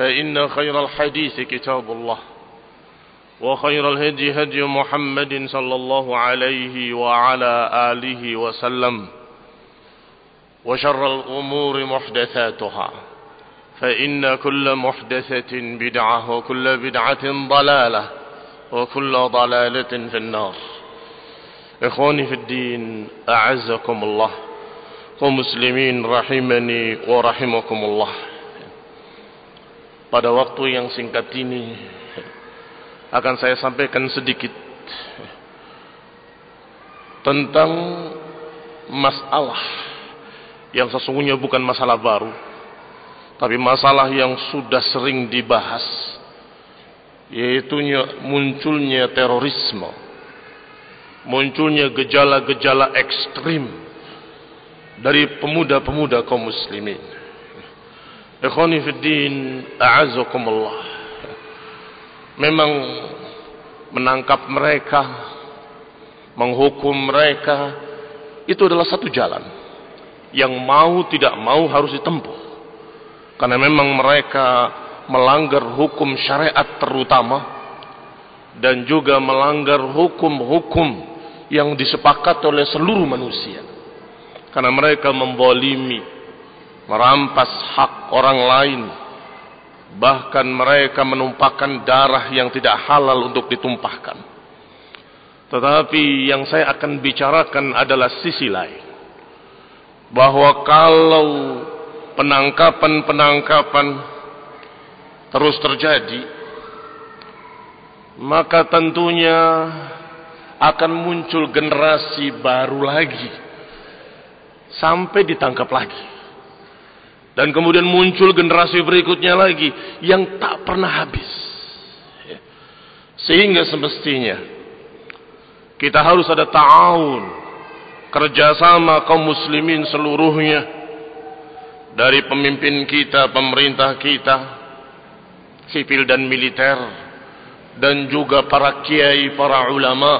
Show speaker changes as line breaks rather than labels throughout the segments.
فإن خير الحديث كتاب الله وخير الهدي هدي محمد صلى الله عليه وعلى آله وسلم وشر الأمور محدثاتها فإن كل محدثة بدعة وكل بدعة ضلالة وكل ضلالة في النار. إخواني في الدين أعزكم الله ومسلمين rahimani wa rahimakumullah pada waktu yang singkat ini akan saya sampaikan sedikit tentang masalah yang sesungguhnya bukan masalah baru tapi masalah yang sudah sering dibahas yaitu munculnya terorisme munculnya gejala-gejala ekstrim dari pemuda-pemuda kaum muslimin ikhwani fiddin a'azakumullah memang menangkap mereka menghukum mereka itu adalah satu jalan. Yang mau tidak mau harus ditempuh. Karena memang mereka melanggar hukum syariat terutama dan juga melanggar hukum-hukum yang disepakati oleh seluruh manusia. Karena mereka membolimi merampas hak orang lain. Bahkan mereka menumpahkan darah yang tidak halal untuk ditumpahkan. Tetapi yang saya akan bicarakan adalah sisi lain. Bahwa kalau penangkapan-penangkapan terus terjadi maka tentunya akan muncul generasi baru lagi. Sampai ditangkap lagi dan kemudian muncul generasi berikutnya lagi yang tak pernah habis. Sehingga semestinya kita harus ada ta'awun kerjasama kaum muslimin seluruhnya dari pemimpin kita, pemerintah kita sipil dan militer dan juga para kiai, para ulama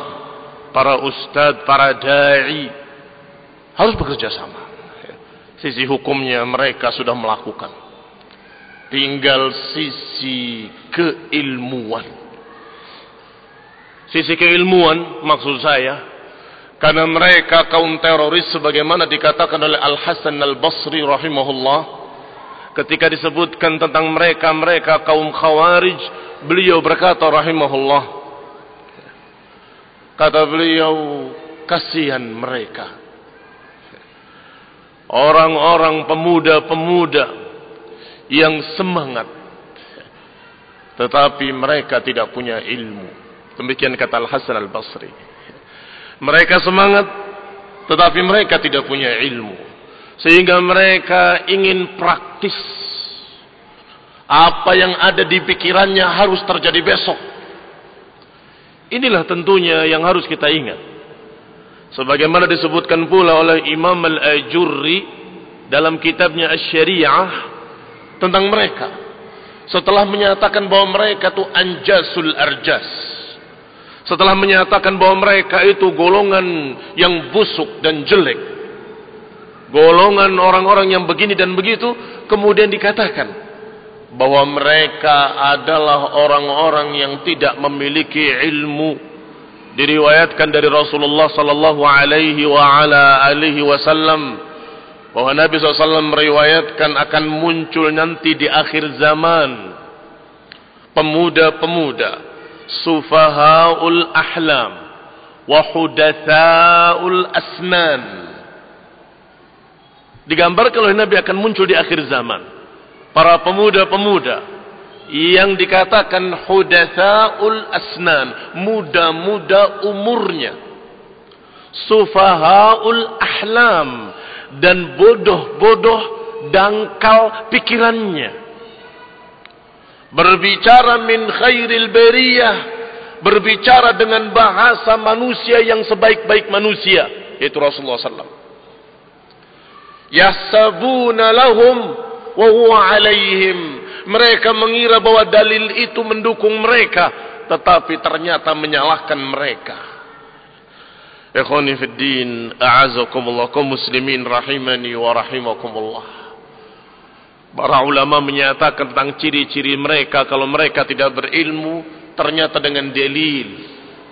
para ustadz, para da'i. Harus bekerja sama sisi hukumnya mereka sudah melakukan. Tinggal sisi keilmuan. Sisi keilmuan maksud saya karena mereka kaum teroris sebagaimana dikatakan oleh Al-Hasan Al-Basri rahimahullah ketika disebutkan tentang mereka-mereka kaum khawarij beliau berkata rahimahullah kata beliau kasihan mereka orang-orang pemuda-pemuda yang semangat tetapi mereka tidak punya ilmu. Demikian kata Al-Hasan Al-Basri. Mereka semangat tetapi mereka tidak punya ilmu. Sehingga mereka ingin praktis. Apa yang ada di pikirannya harus terjadi besok. Inilah tentunya yang harus kita ingat. Sebagaimana disebutkan pula oleh Imam Al-Ajurri dalam kitabnya Asy-Syariah tentang mereka. Setelah menyatakan bahwa mereka itu anjasul arjas. Setelah menyatakan bahwa mereka itu golongan yang busuk dan jelek. Golongan orang-orang yang begini dan begitu. Kemudian dikatakan. Bahwa mereka adalah orang-orang yang tidak memiliki ilmu. Diriwayatkan dari Rasulullah sallallahu alaihi wa ala alihi wasallam bahwa Nabi SAW meriwayatkan akan muncul nanti di akhir zaman pemuda-pemuda sufahaul ahlam wa hudathaul asnan. Digambarkan oleh Nabi akan muncul di akhir zaman. Para pemuda-pemuda yang dikatakan hudathaul asnan muda-muda umurnya sufahaul ahlam dan bodoh-bodoh dangkal pikirannya. Berbicara min khairil beriyah, berbicara dengan bahasa manusia yang sebaik-baik manusia, yaitu Rasulullah sallallahu Yahsabuna lahum wa huwa alaihim. Mereka mengira bahwa dalil itu mendukung mereka, tetapi ternyata menyalahkan mereka. Ikhwani fi din, a'azakumullah kaum muslimin rahimani wa rahimakumullah. Para ulama menyatakan tentang ciri-ciri mereka kalau mereka tidak berilmu ternyata dengan dalil,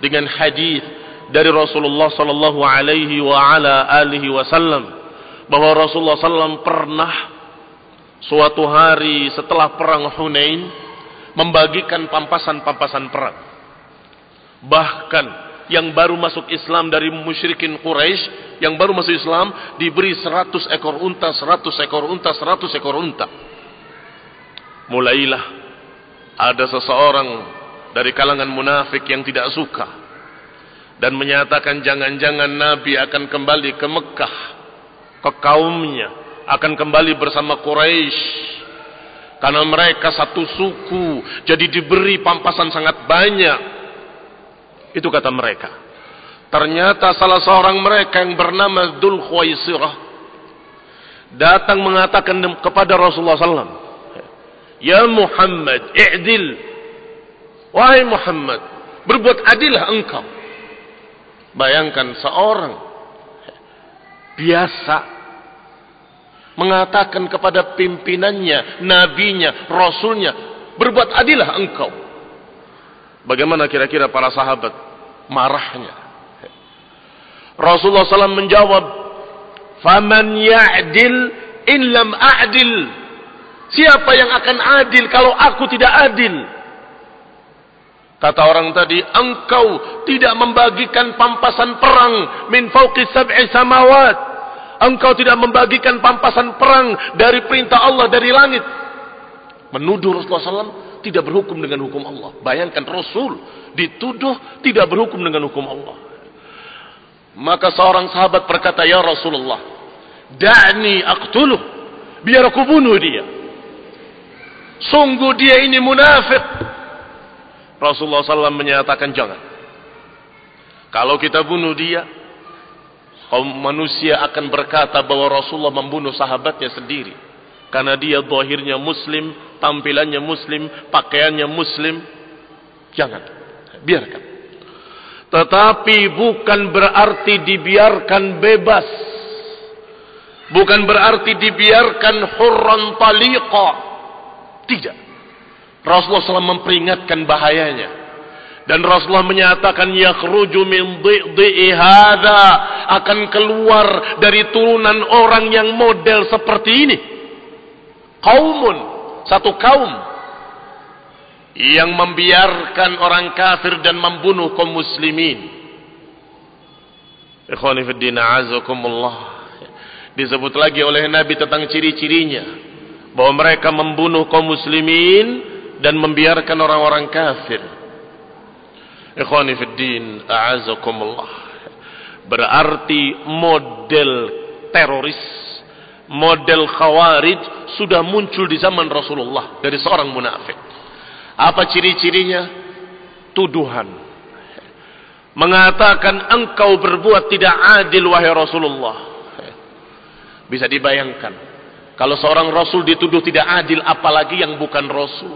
dengan hadis dari Rasulullah sallallahu alaihi wa ala alihi wasallam bahwa Rasulullah sallam pernah suatu hari setelah perang Hunain membagikan pampasan-pampasan perang. Bahkan yang baru masuk Islam dari musyrikin Quraisy yang baru masuk Islam diberi 100 ekor unta, 100 ekor unta, 100 ekor unta. Mulailah ada seseorang dari kalangan munafik yang tidak suka dan menyatakan jangan-jangan Nabi akan kembali ke Mekah ke kaumnya akan kembali bersama Quraisy karena mereka satu suku jadi diberi pampasan sangat banyak itu kata mereka. Ternyata salah seorang mereka yang bernama Dul Khuwaisirah datang mengatakan kepada Rasulullah SAW, Ya Muhammad, i'dil. Wahai Muhammad, berbuat adillah engkau. Bayangkan seorang biasa mengatakan kepada pimpinannya, nabinya, rasulnya, berbuat adillah engkau. Bagaimana kira-kira para sahabat marahnya? Rasulullah SAW menjawab, "Faman ya'dil in a'dil." Siapa yang akan adil kalau aku tidak adil? Kata orang tadi, engkau tidak membagikan pampasan perang min fauqi sab'i samawat. Engkau tidak membagikan pampasan perang dari perintah Allah dari langit. Menuduh Rasulullah SAW tidak berhukum dengan hukum Allah. Bayangkan Rasul dituduh tidak berhukum dengan hukum Allah. Maka seorang sahabat berkata, "Ya Rasulullah, da'ni aqtuluh, biar aku bunuh dia." Sungguh dia ini munafik. Rasulullah SAW menyatakan jangan. Kalau kita bunuh dia, kaum manusia akan berkata bahwa Rasulullah membunuh sahabatnya sendiri. Karena dia zahirnya muslim, tampilannya muslim, pakaiannya muslim. Jangan. Biarkan. Tetapi bukan berarti dibiarkan bebas. Bukan berarti dibiarkan hurran taliqa. Tidak. Rasulullah SAW memperingatkan bahayanya. Dan Rasulullah menyatakan yakhruju min dhi'i hadha. Akan keluar dari turunan orang yang model seperti ini. Kaumun satu kaum yang membiarkan orang kafir dan membunuh kaum muslimin. Ikhwani fiddin azakumullah disebut lagi oleh Nabi tentang ciri-cirinya. Bahwa mereka membunuh kaum muslimin dan membiarkan orang-orang kafir. Ikhwani fid din, a'azakumullah. Berarti model teroris, model khawarij sudah muncul di zaman Rasulullah dari seorang munafik. Apa ciri-cirinya? Tuduhan. Mengatakan engkau berbuat tidak adil wahai Rasulullah. Bisa dibayangkan. Kalau seorang Rasul dituduh tidak adil apalagi yang bukan Rasul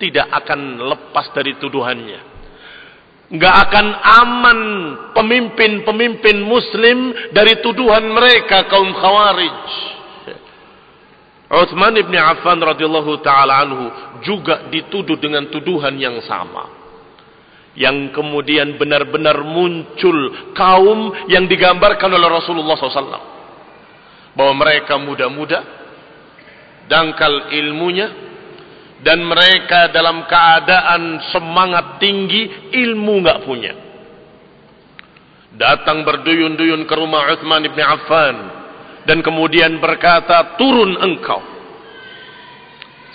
tidak akan lepas dari tuduhannya. Nggak akan aman pemimpin-pemimpin muslim dari tuduhan mereka kaum khawarij. Uthman ibn Affan radhiyallahu taala anhu juga dituduh dengan tuduhan yang sama. Yang kemudian benar-benar muncul kaum yang digambarkan oleh Rasulullah SAW. Bahwa mereka muda-muda, dangkal ilmunya, dan mereka dalam keadaan semangat tinggi ilmu nggak punya. Datang berduyun-duyun ke rumah Uthman ibn Affan. Dan kemudian berkata turun engkau.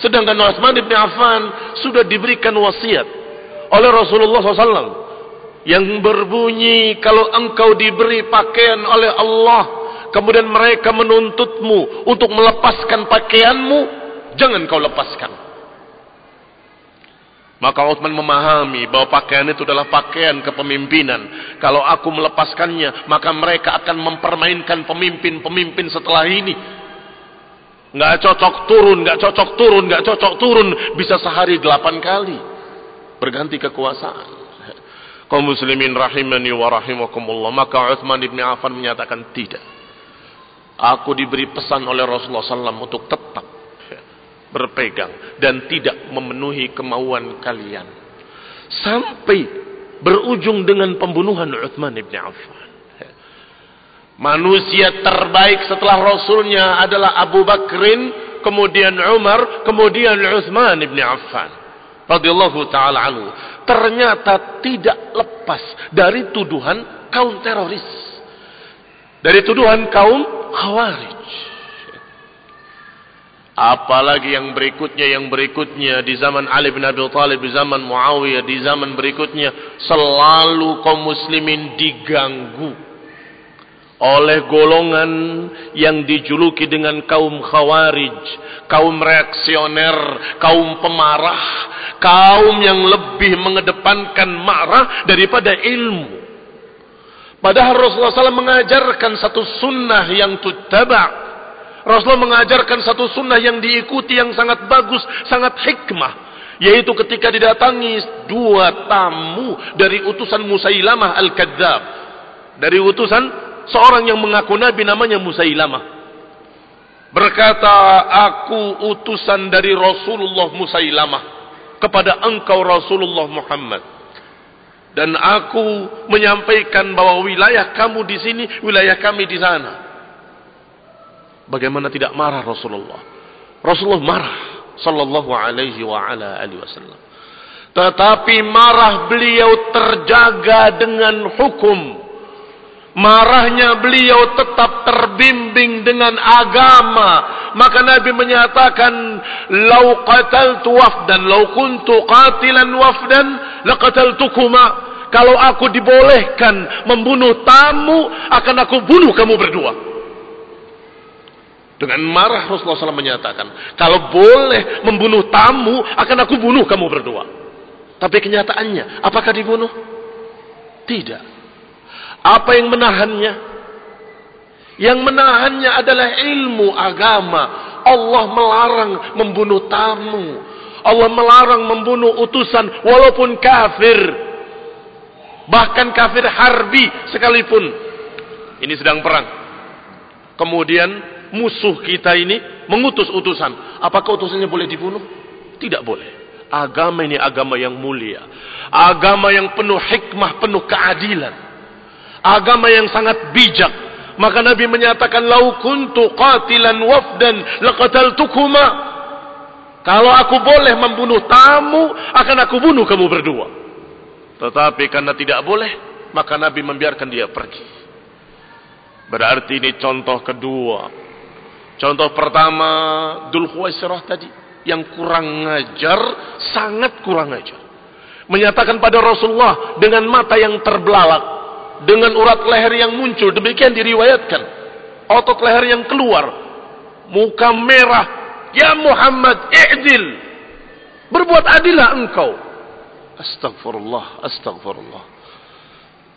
Sedangkan Uthman ibn Affan sudah diberikan wasiat oleh Rasulullah SAW yang berbunyi kalau engkau diberi pakaian oleh Allah kemudian mereka menuntutmu untuk melepaskan pakaianmu jangan kau lepaskan maka Uthman memahami bahwa pakaian itu adalah pakaian kepemimpinan. Kalau aku melepaskannya, maka mereka akan mempermainkan pemimpin-pemimpin setelah ini. Nggak cocok turun, nggak cocok turun, nggak cocok turun. Bisa sehari delapan kali. Berganti kekuasaan. Kau muslimin rahimani wa rahimakumullah. Maka Uthman ibn Affan menyatakan tidak. Aku diberi pesan oleh Rasulullah SAW untuk tetap berpegang dan tidak memenuhi kemauan kalian. Sampai berujung dengan pembunuhan Uthman ibn Affan. Manusia terbaik setelah Rasulnya adalah Abu Bakrin kemudian Umar kemudian Uthman ibn Affan. Radhiyallahu taala anhu. Ternyata tidak lepas dari tuduhan kaum teroris. Dari tuduhan kaum khawarij Apalagi yang berikutnya, yang berikutnya di zaman Ali bin Abi Thalib, di zaman Muawiyah, di zaman berikutnya selalu kaum muslimin diganggu oleh golongan yang dijuluki dengan kaum khawarij, kaum reaksioner, kaum pemarah, kaum yang lebih mengedepankan marah daripada ilmu. Padahal Rasulullah SAW mengajarkan satu sunnah yang tuttaba' Rasulullah mengajarkan satu sunnah yang diikuti yang sangat bagus, sangat hikmah. Yaitu ketika didatangi dua tamu dari utusan Musailamah Al-Kadzab. Dari utusan seorang yang mengaku Nabi namanya Musailamah. Berkata, aku utusan dari Rasulullah Musailamah. Kepada engkau Rasulullah Muhammad. Dan aku menyampaikan bahwa wilayah kamu di sini, wilayah kami di sana. Bagaimana tidak marah Rasulullah? Rasulullah marah sallallahu alaihi wa ala alihi wasallam. Tetapi marah beliau terjaga dengan hukum. Marahnya beliau tetap terbimbing dengan agama. Maka Nabi menyatakan, "Lau qataltu wafdan, lau kuntu qatilan wafdan, laqataltukuma." Kalau aku dibolehkan membunuh tamu, akan aku bunuh kamu berdua. Dengan marah Rasulullah SAW menyatakan, kalau boleh membunuh tamu, akan aku bunuh kamu berdua. Tapi kenyataannya, apakah dibunuh? Tidak. Apa yang menahannya? Yang menahannya adalah ilmu agama. Allah melarang membunuh tamu. Allah melarang membunuh utusan walaupun kafir. Bahkan kafir harbi sekalipun. Ini sedang perang. Kemudian musuh kita ini mengutus utusan. Apakah utusannya boleh dibunuh? Tidak boleh. Agama ini agama yang mulia. Agama yang penuh hikmah, penuh keadilan. Agama yang sangat bijak. Maka Nabi menyatakan, Lau kuntu qatilan wafdan laqataltukuma. Kalau aku boleh membunuh tamu, akan aku bunuh kamu berdua. Tetapi karena tidak boleh, maka Nabi membiarkan dia pergi. Berarti ini contoh kedua Contoh pertama Dul Khuwaisirah tadi yang kurang ngajar, sangat kurang ngajar. Menyatakan pada Rasulullah dengan mata yang terbelalak, dengan urat leher yang muncul, demikian diriwayatkan. Otot leher yang keluar, muka merah, ya Muhammad, i'dil. Berbuat adilah engkau. Astagfirullah, astagfirullah.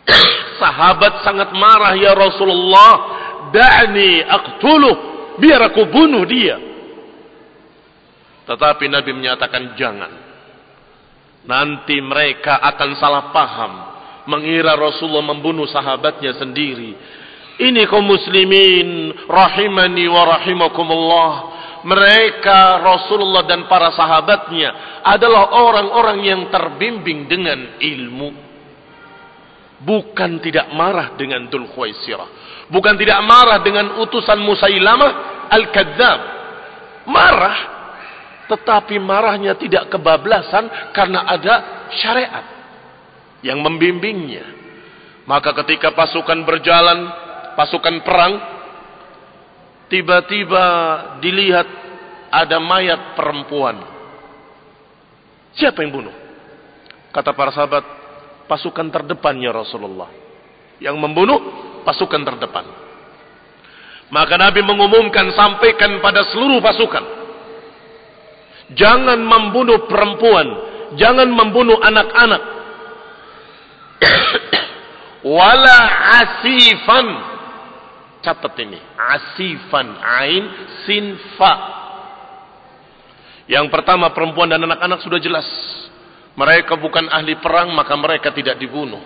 Sahabat sangat marah ya Rasulullah. Da'ni aqtuluh. Biar aku bunuh dia. Tetapi Nabi menyatakan jangan. Nanti mereka akan salah paham. Mengira Rasulullah membunuh sahabatnya sendiri. Ini kaum muslimin. Rahimani wa rahimakumullah. Mereka Rasulullah dan para sahabatnya adalah orang-orang yang terbimbing dengan ilmu bukan tidak marah dengan Dhul. Bukan tidak marah dengan utusan Musailamah Al-Kadzab. Marah. Tetapi marahnya tidak kebablasan karena ada syariat yang membimbingnya. Maka ketika pasukan berjalan, pasukan perang, tiba-tiba dilihat ada mayat perempuan. Siapa yang bunuh? Kata para sahabat, pasukan terdepannya Rasulullah. Yang membunuh pasukan terdepan. Maka Nabi mengumumkan sampaikan pada seluruh pasukan. Jangan membunuh perempuan, jangan membunuh anak-anak. Wala asifan. Catat ini, asifan ain sinfa. Yang pertama perempuan dan anak-anak sudah jelas mereka bukan ahli perang maka mereka tidak dibunuh.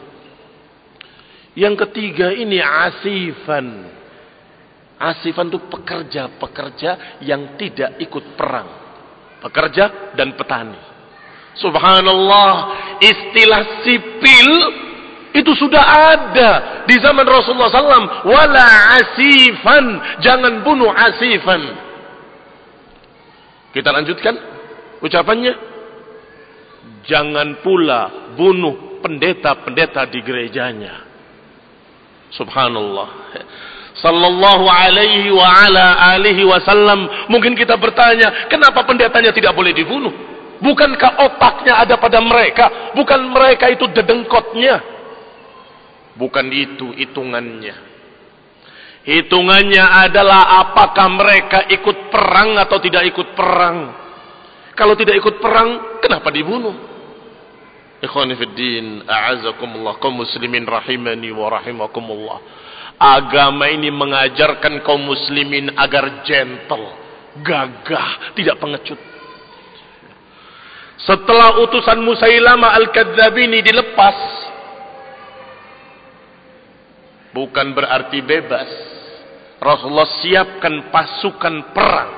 Yang ketiga ini asifan. Asifan itu pekerja-pekerja yang tidak ikut perang. Pekerja dan petani. Subhanallah, istilah sipil itu sudah ada di zaman Rasulullah SAW. Wala asifan, jangan bunuh asifan. Kita lanjutkan ucapannya. Jangan pula bunuh pendeta-pendeta di gerejanya. Subhanallah. Sallallahu alaihi wa ala alihi wasallam. Mungkin kita bertanya, kenapa pendetanya tidak boleh dibunuh? Bukankah otaknya ada pada mereka? Bukan mereka itu dedengkotnya. Bukan itu hitungannya. Hitungannya adalah apakah mereka ikut perang atau tidak ikut perang. Kalau tidak ikut perang, kenapa dibunuh? Ikhwani fiddin, a'azakumullah, kaum muslimin rahimani wa rahimakumullah. Agama ini mengajarkan kaum muslimin agar gentle, gagah, tidak pengecut. Setelah utusan Musailama Al-Kadzab ini dilepas, bukan berarti bebas. Rasulullah siapkan pasukan perang.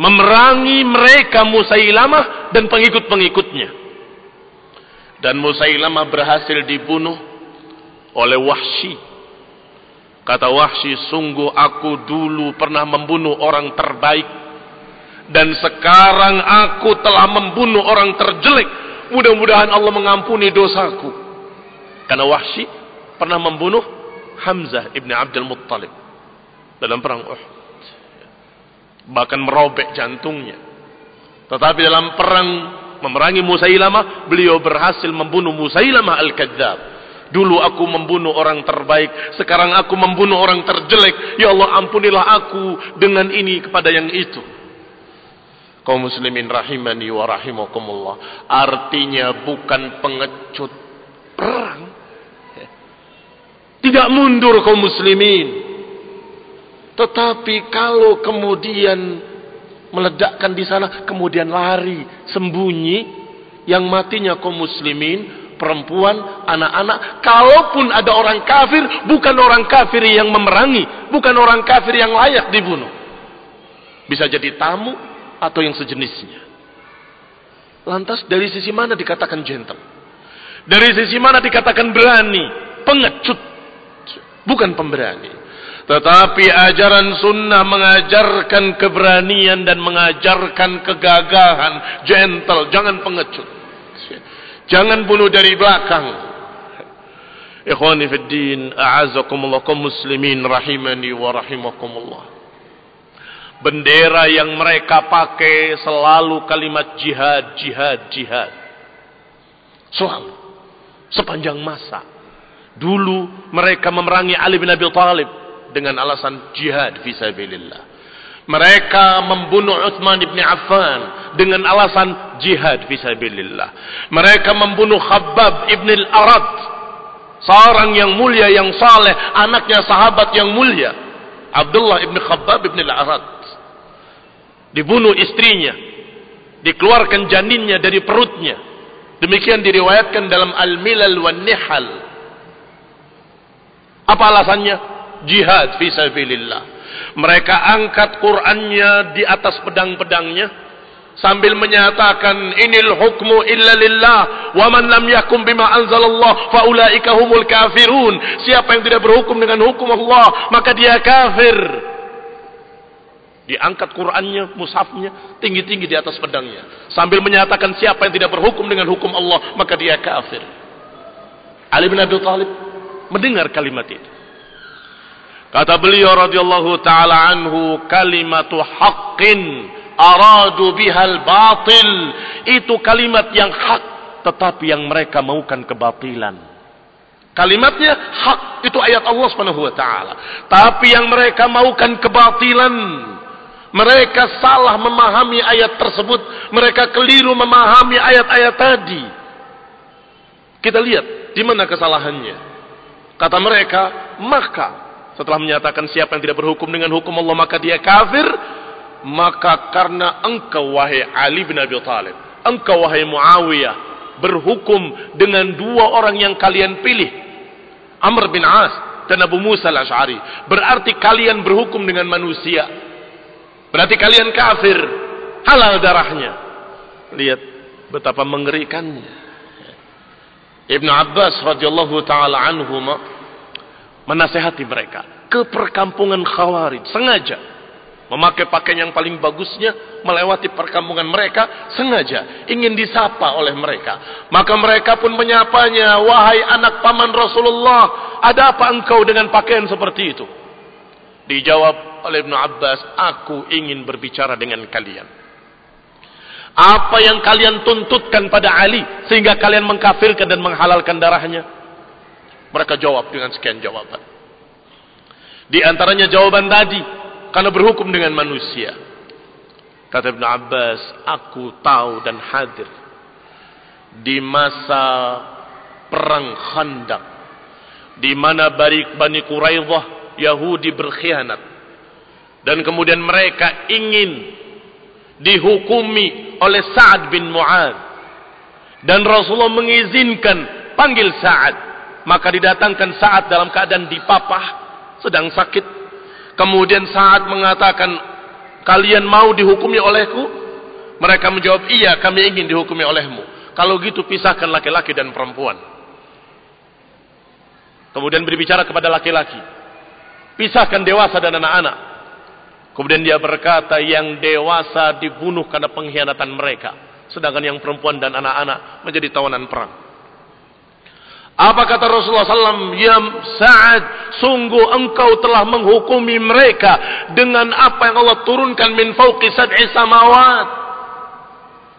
Memerangi mereka Musailamah dan pengikut-pengikutnya. Dan Musailamah berhasil dibunuh oleh Wahsy. Kata Wahsy, sungguh aku dulu pernah membunuh orang terbaik. Dan sekarang aku telah membunuh orang terjelek. Mudah-mudahan Allah mengampuni dosaku. Karena Wahsy pernah membunuh Hamzah ibn Abdul Muttalib. Dalam perang Uhud. Bahkan merobek jantungnya. Tetapi dalam perang memerangi Musailamah, beliau berhasil membunuh Musailamah Al-Kadzab. Dulu aku membunuh orang terbaik, sekarang aku membunuh orang terjelek. Ya Allah, ampunilah aku dengan ini kepada yang itu. Kaum muslimin rahimani wa rahimakumullah. Artinya bukan pengecut perang. Tidak mundur kaum muslimin. Tetapi kalau kemudian meledakkan di sana, kemudian lari, sembunyi, yang matinya kaum muslimin, perempuan, anak-anak, kalaupun ada orang kafir, bukan orang kafir yang memerangi, bukan orang kafir yang layak dibunuh. Bisa jadi tamu atau yang sejenisnya. Lantas dari sisi mana dikatakan gentle? Dari sisi mana dikatakan berani? Pengecut. Bukan pemberani. Tetapi ajaran sunnah mengajarkan keberanian dan mengajarkan kegagahan. Gentle, jangan pengecut. Jangan bunuh dari belakang. Ikhwani fi din, a'azakumullah muslimin rahimani wa rahimakumullah. Bendera yang mereka pakai selalu kalimat jihad, jihad, jihad. Selalu. Sepanjang masa. Dulu mereka memerangi Ali bin Abi Thalib dengan alasan jihad fisabilillah. Mereka membunuh Uthman bin Affan dengan alasan jihad fisabilillah. Mereka membunuh Khabbab ibn al-Arad. Seorang yang mulia, yang saleh, anaknya sahabat yang mulia. Abdullah ibn Khabbab ibn al-Arad. Dibunuh istrinya. Dikeluarkan janinnya dari perutnya. Demikian diriwayatkan dalam Al-Milal wa Nihal. Apa alasannya? Jihad fisabilillah. Mereka angkat Qur'annya di atas pedang-pedangnya sambil menyatakan inil hukmu illa lillah wa man lam yakum bima anzalallah faulaika humul kafirun. Siapa yang tidak berhukum dengan hukum Allah, maka dia kafir. Diangkat Qur'annya, mushafnya tinggi-tinggi di atas pedangnya sambil menyatakan siapa yang tidak berhukum dengan hukum Allah, maka dia kafir. Ali bin Abi Thalib mendengar kalimat itu. Kata beliau radhiyallahu taala anhu kalimatu haqqin aradu bihal batil itu kalimat yang hak tetapi yang mereka maukan kebatilan. Kalimatnya hak itu ayat Allah Subhanahu wa taala. Tapi yang mereka maukan kebatilan. Mereka salah memahami ayat tersebut, mereka keliru memahami ayat-ayat tadi. Kita lihat di mana kesalahannya. Kata mereka, maka setelah menyatakan siapa yang tidak berhukum dengan hukum Allah maka dia kafir. Maka karena engkau wahai Ali bin Abi Thalib. Engkau wahai Muawiyah. Berhukum dengan dua orang yang kalian pilih. Amr bin As dan Abu Musa al-Ash'ari. Berarti kalian berhukum dengan manusia. Berarti kalian kafir. Halal darahnya. Lihat betapa mengerikannya. Ibn Abbas radhiyallahu taala anhuma menasehati mereka. Ke perkampungan Khawarij sengaja. Memakai pakaian yang paling bagusnya melewati perkampungan mereka sengaja. Ingin disapa oleh mereka. Maka mereka pun menyapanya wahai anak paman Rasulullah ada apa engkau dengan pakaian seperti itu? Dijawab oleh Ibnu Abbas aku ingin berbicara dengan kalian. Apa yang kalian tuntutkan pada Ali sehingga kalian mengkafirkan dan menghalalkan darahnya mereka jawab dengan sekian jawaban. Di antaranya jawaban tadi, karena berhukum dengan manusia. Kata Ibn Abbas, aku tahu dan hadir di masa perang Khandaq di mana Bani Quraidah Yahudi berkhianat dan kemudian mereka ingin dihukumi oleh Sa'ad bin Mu'ad dan Rasulullah mengizinkan panggil Sa'ad maka didatangkan saat dalam keadaan dipapah, sedang sakit. Kemudian saat mengatakan, kalian mau dihukumi olehku? Mereka menjawab, iya kami ingin dihukumi olehmu. Kalau gitu pisahkan laki-laki dan perempuan. Kemudian berbicara kepada laki-laki. Pisahkan dewasa dan anak-anak. Kemudian dia berkata yang dewasa dibunuh karena pengkhianatan mereka. Sedangkan yang perempuan dan anak-anak menjadi tawanan perang. Apa kata Rasulullah SAW? Ya Sa'ad, sungguh engkau telah menghukumi mereka dengan apa yang Allah turunkan min fauqi sad'i samawat.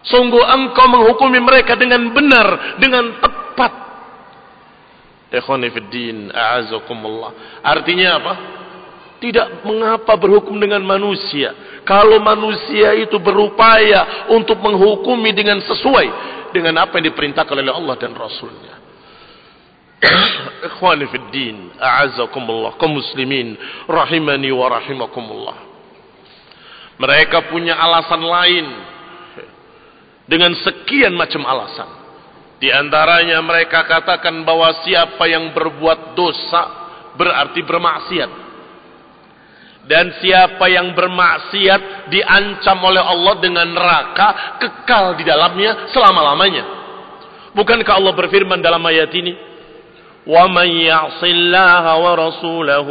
Sungguh engkau menghukumi mereka dengan benar, dengan tepat. Ikhwanifiddin, a'azakumullah. Artinya apa? Tidak mengapa berhukum dengan manusia. Kalau manusia itu berupaya untuk menghukumi dengan sesuai dengan apa yang diperintahkan oleh Allah dan Rasulnya. Ikhwani fi din, a'azzakumullah, kaum muslimin, rahimani wa rahimakumullah. Mereka punya alasan lain dengan sekian macam alasan. Di antaranya mereka katakan bahwa siapa yang berbuat dosa berarti bermaksiat. Dan siapa yang bermaksiat diancam oleh Allah dengan neraka kekal di dalamnya selama-lamanya. Bukankah Allah berfirman dalam ayat ini? ومن يعص الله ورسوله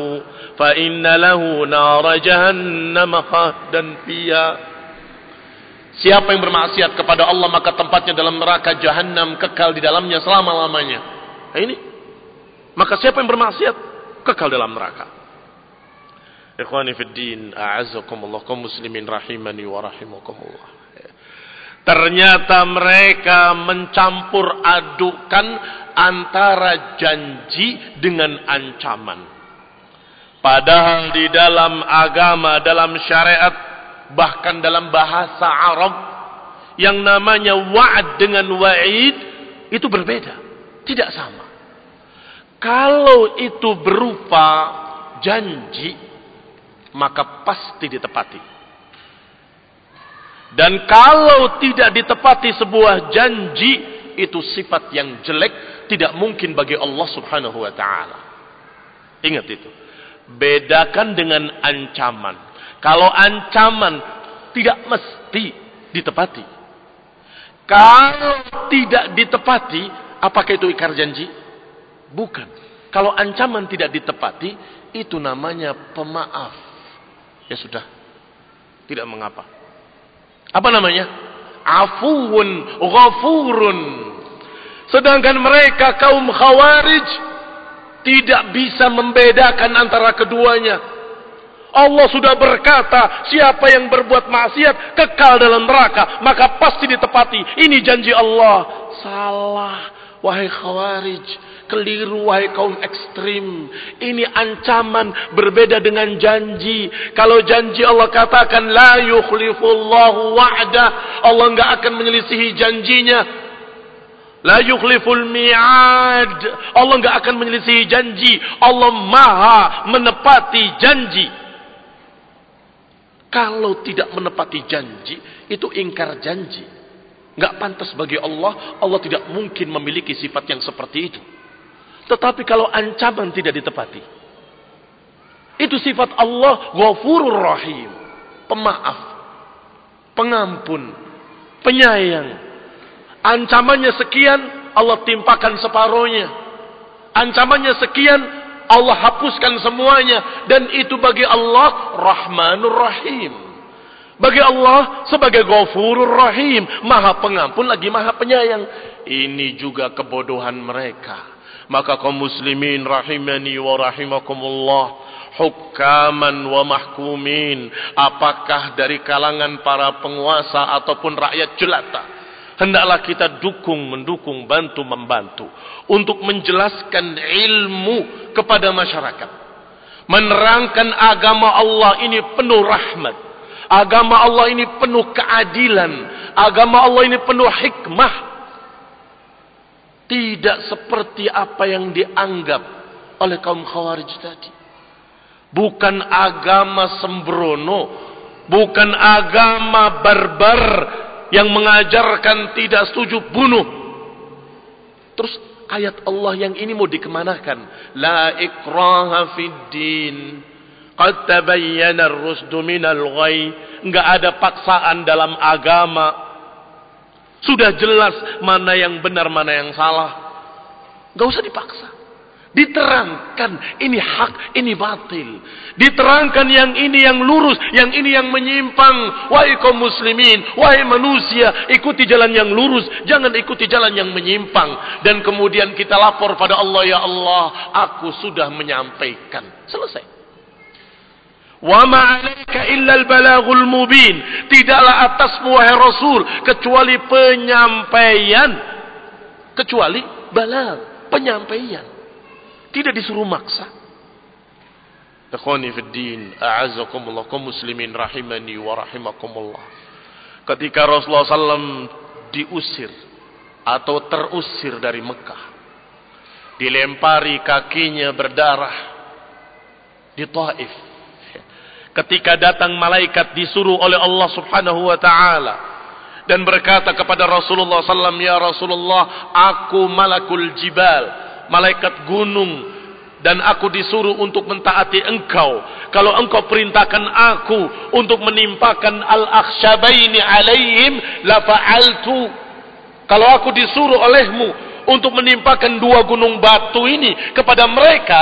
فإن له نار جهنم خالدا فيها Siapa yang bermaksiat kepada Allah maka tempatnya dalam neraka jahanam kekal di dalamnya selama-lamanya. Nah ini. Maka siapa yang bermaksiat kekal dalam neraka. Ikhwani fid din, a'azzakumullah kaum muslimin rahimani wa rahimakumullah. Ternyata mereka mencampur adukan antara janji dengan ancaman. Padahal di dalam agama, dalam syariat, bahkan dalam bahasa Arab, yang namanya wa'ad dengan wa'id, itu berbeda. Tidak sama. Kalau itu berupa janji, maka pasti ditepati. Dan kalau tidak ditepati sebuah janji, itu sifat yang jelek, tidak mungkin bagi Allah subhanahu wa ta'ala. Ingat itu. Bedakan dengan ancaman. Kalau ancaman tidak mesti ditepati. Kalau tidak ditepati, apakah itu ikar janji? Bukan. Kalau ancaman tidak ditepati, itu namanya pemaaf. Ya sudah. Tidak mengapa. Apa namanya? Afuun ghafurun. Sedangkan mereka kaum khawarij tidak bisa membedakan antara keduanya. Allah sudah berkata, siapa yang berbuat maksiat kekal dalam neraka, maka pasti ditepati. Ini janji Allah. Salah, wahai khawarij. Keliru wahai kaum ekstrim. Ini ancaman berbeda dengan janji. Kalau janji Allah katakan la yukhlifullahu wa'da. Allah enggak akan menyelisihi janjinya. La yukhliful mi'ad. Allah enggak akan menyelisihi janji. Allah maha menepati janji. Kalau tidak menepati janji, itu ingkar janji. Enggak pantas bagi Allah, Allah tidak mungkin memiliki sifat yang seperti itu. Tetapi kalau ancaman tidak ditepati. Itu sifat Allah ghafurur rahim. Pemaaf. Pengampun. Penyayang. Ancamannya sekian, Allah timpakan separohnya. Ancamannya sekian, Allah hapuskan semuanya. Dan itu bagi Allah rahmanur rahim. Bagi Allah sebagai ghafurur rahim. Maha pengampun lagi maha penyayang. Ini juga kebodohan mereka maka kaum muslimin rahimani wa rahimakumullah hukaman wa mahkumin. Apakah dari kalangan para penguasa ataupun rakyat jelata hendaklah kita dukung mendukung bantu membantu untuk menjelaskan ilmu kepada masyarakat. Menerangkan agama Allah ini penuh rahmat. Agama Allah ini penuh keadilan. Agama Allah ini penuh hikmah tidak seperti apa yang dianggap oleh kaum khawarij tadi. Bukan agama sembrono. Bukan agama barbar yang mengajarkan tidak setuju bunuh. Terus ayat Allah yang ini mau dikemanakan? La ikraha fid din. Qad tabayyana ar-rusdu minal ghai. Enggak ada paksaan dalam agama. Sudah jelas mana yang benar, mana yang salah. Gak usah dipaksa. Diterangkan ini hak, ini batil. Diterangkan yang ini yang lurus, yang ini yang menyimpang. Wahai kaum muslimin, wahai manusia, ikuti jalan yang lurus, jangan ikuti jalan yang menyimpang. Dan kemudian kita lapor pada Allah, ya Allah, aku sudah menyampaikan. Selesai. Wa ma'alaika illal balagul mubin. Tidaklah atasmu wahai Rasul kecuali penyampaian. Kecuali balag, penyampaian. Tidak disuruh maksa. Ikhwani fid din, a'azzakumullah kaum muslimin rahimani wa rahimakumullah. Ketika Rasulullah SAW diusir atau terusir dari Mekah, dilempari kakinya berdarah di Taif ketika datang malaikat disuruh oleh Allah Subhanahu wa taala dan berkata kepada Rasulullah sallam ya Rasulullah aku malakul jibal malaikat gunung dan aku disuruh untuk mentaati engkau. Kalau engkau perintahkan aku untuk menimpakan al-akhshabaini alaihim la fa'altu. Kalau aku disuruh olehmu untuk menimpakan dua gunung batu ini kepada mereka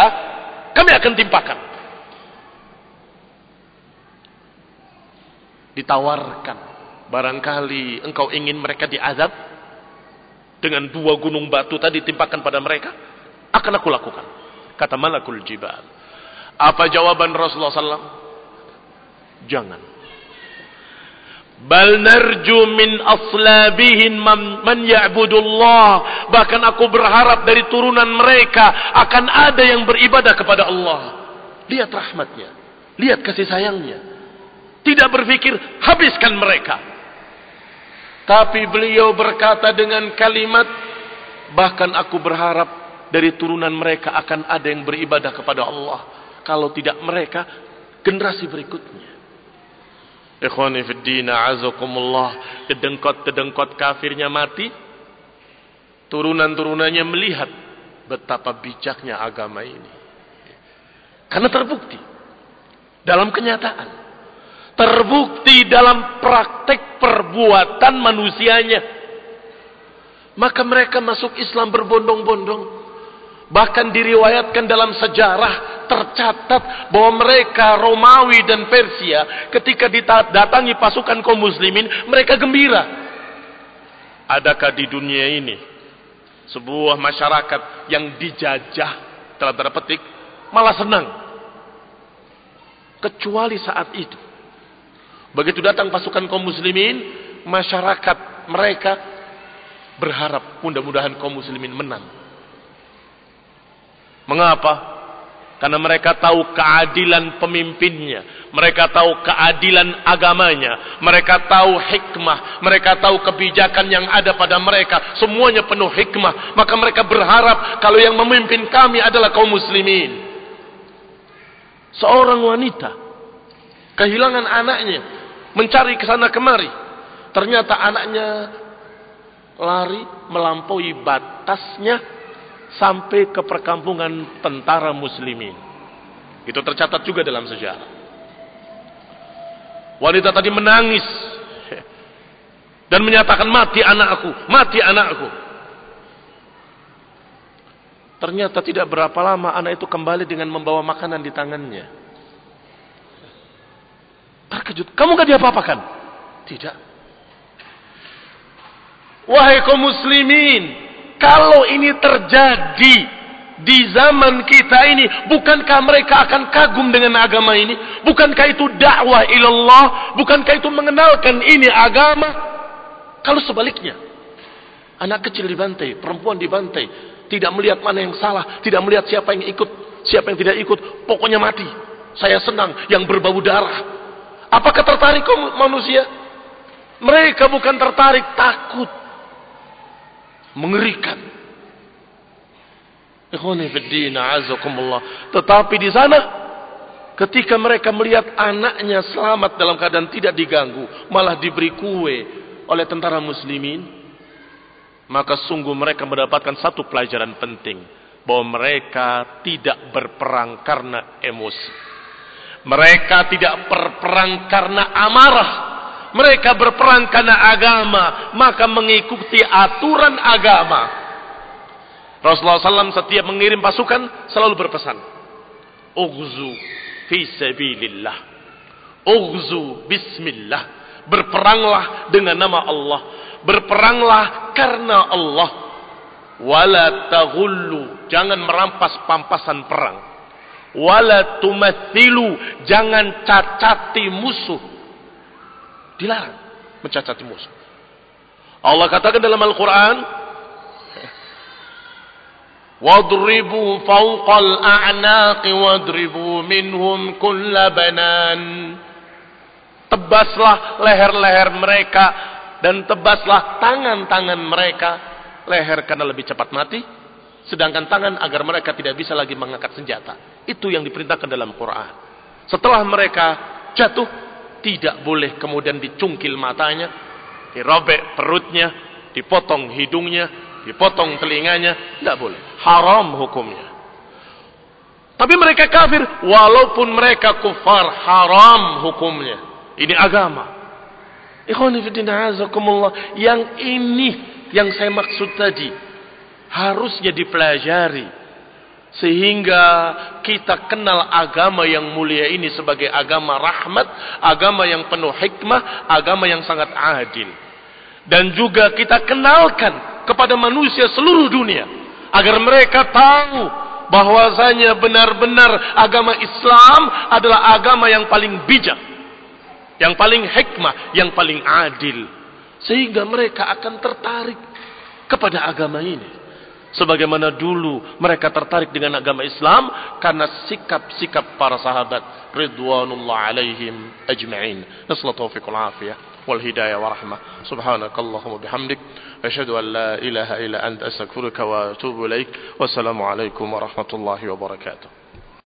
kami akan timpakan ditawarkan. Barangkali engkau ingin mereka diazab dengan dua gunung batu tadi timpakan pada mereka, akan aku lakukan. Kata malakul jibal. Apa jawaban Rasulullah SAW? Jangan. Bal narju min aslabihin man, ya'budullah. Bahkan aku berharap dari turunan mereka akan ada yang beribadah kepada Allah. Lihat rahmatnya. Lihat kasih sayangnya. Tidak berpikir habiskan mereka. Tapi beliau berkata dengan kalimat. Bahkan aku berharap dari turunan mereka akan ada yang beribadah kepada Allah. Kalau tidak mereka, generasi berikutnya. Ikhwani fi din azakumullah. Kedengkot-kedengkot kafirnya mati. Turunan-turunannya melihat betapa bijaknya agama ini. Karena terbukti dalam kenyataan. Terbukti dalam praktek perbuatan manusianya. Maka mereka masuk Islam berbondong-bondong. Bahkan diriwayatkan dalam sejarah tercatat bahwa mereka Romawi dan Persia ketika didatangi pasukan kaum muslimin mereka gembira. Adakah di dunia ini sebuah masyarakat yang dijajah telah tanda petik malah senang kecuali saat itu. Begitu datang pasukan kaum muslimin, masyarakat mereka berharap mudah-mudahan kaum muslimin menang. Mengapa? Karena mereka tahu keadilan pemimpinnya. Mereka tahu keadilan agamanya. Mereka tahu hikmah. Mereka tahu kebijakan yang ada pada mereka. Semuanya penuh hikmah. Maka mereka berharap kalau yang memimpin kami adalah kaum muslimin. Seorang wanita. Kehilangan anaknya. Mencari ke sana kemari. Ternyata anaknya lari melampaui batasnya sampai ke perkampungan tentara muslimin. Itu tercatat juga dalam sejarah. Wanita tadi menangis dan menyatakan mati anakku, mati anakku. Ternyata tidak berapa lama anak itu kembali dengan membawa makanan di tangannya. Terkejut, kamu gak diapa-apakan? Tidak. Wahai kaum muslimin, kalau ini terjadi di zaman kita ini, bukankah mereka akan kagum dengan agama ini? Bukankah itu dakwah ilallah? Bukankah itu mengenalkan ini agama? Kalau sebaliknya, anak kecil dibantai, perempuan dibantai, tidak melihat mana yang salah, tidak melihat siapa yang ikut, siapa yang tidak ikut, pokoknya mati. Saya senang yang berbau darah. Apakah tertarik manusia? Mereka bukan tertarik, takut mengerikan. Tetapi di sana ketika mereka melihat anaknya selamat dalam keadaan tidak diganggu, malah diberi kue oleh tentara muslimin, maka sungguh mereka mendapatkan satu pelajaran penting bahwa mereka tidak berperang karena emosi. Mereka tidak berperang karena amarah, mereka berperang karena agama, maka mengikuti aturan agama. Rasulullah SAW setiap mengirim pasukan selalu berpesan. Ughzu fi sabilillah. Ughzu bismillah. Berperanglah dengan nama Allah. Berperanglah karena Allah. Wala. Jangan merampas pampasan perang. Wala tumathilu. Jangan cacati musuh Dilarang mencacati musuh. Allah katakan dalam Al-Quran, Wadribu fawqal a'naqi wadribu minhum kulla banan. Tebaslah leher-leher mereka dan tebaslah tangan-tangan mereka. Leher karena lebih cepat mati, sedangkan tangan agar mereka tidak bisa lagi mengangkat senjata. Itu yang diperintahkan dalam Quran. Setelah mereka jatuh, tidak boleh kemudian dicungkil matanya, dirobek perutnya, dipotong hidungnya, dipotong telinganya, tidak boleh. Haram hukumnya. Tapi mereka kafir, walaupun mereka kufar, haram hukumnya. Ini agama. Yang ini yang saya maksud tadi harusnya dipelajari sehingga kita kenal agama yang mulia ini sebagai agama rahmat, agama yang penuh hikmah, agama yang sangat adil. Dan juga kita kenalkan kepada manusia seluruh dunia agar mereka tahu bahwasanya benar-benar agama Islam adalah agama yang paling bijak, yang paling hikmah, yang paling adil. Sehingga mereka akan tertarik kepada agama ini. Sebagaimana dulu mereka tertarik dengan agama Islam karena sikap-sikap para sahabat ridwanullah alaihim ajma'in. Nasallahu taufiq afiyah wal hidayah wa rahmah. Subhanakallahumma bihamdik asyhadu an la ilaha illa anta astaghfiruka wa atubu ilaik. Wassalamu alaikum warahmatullahi wabarakatuh.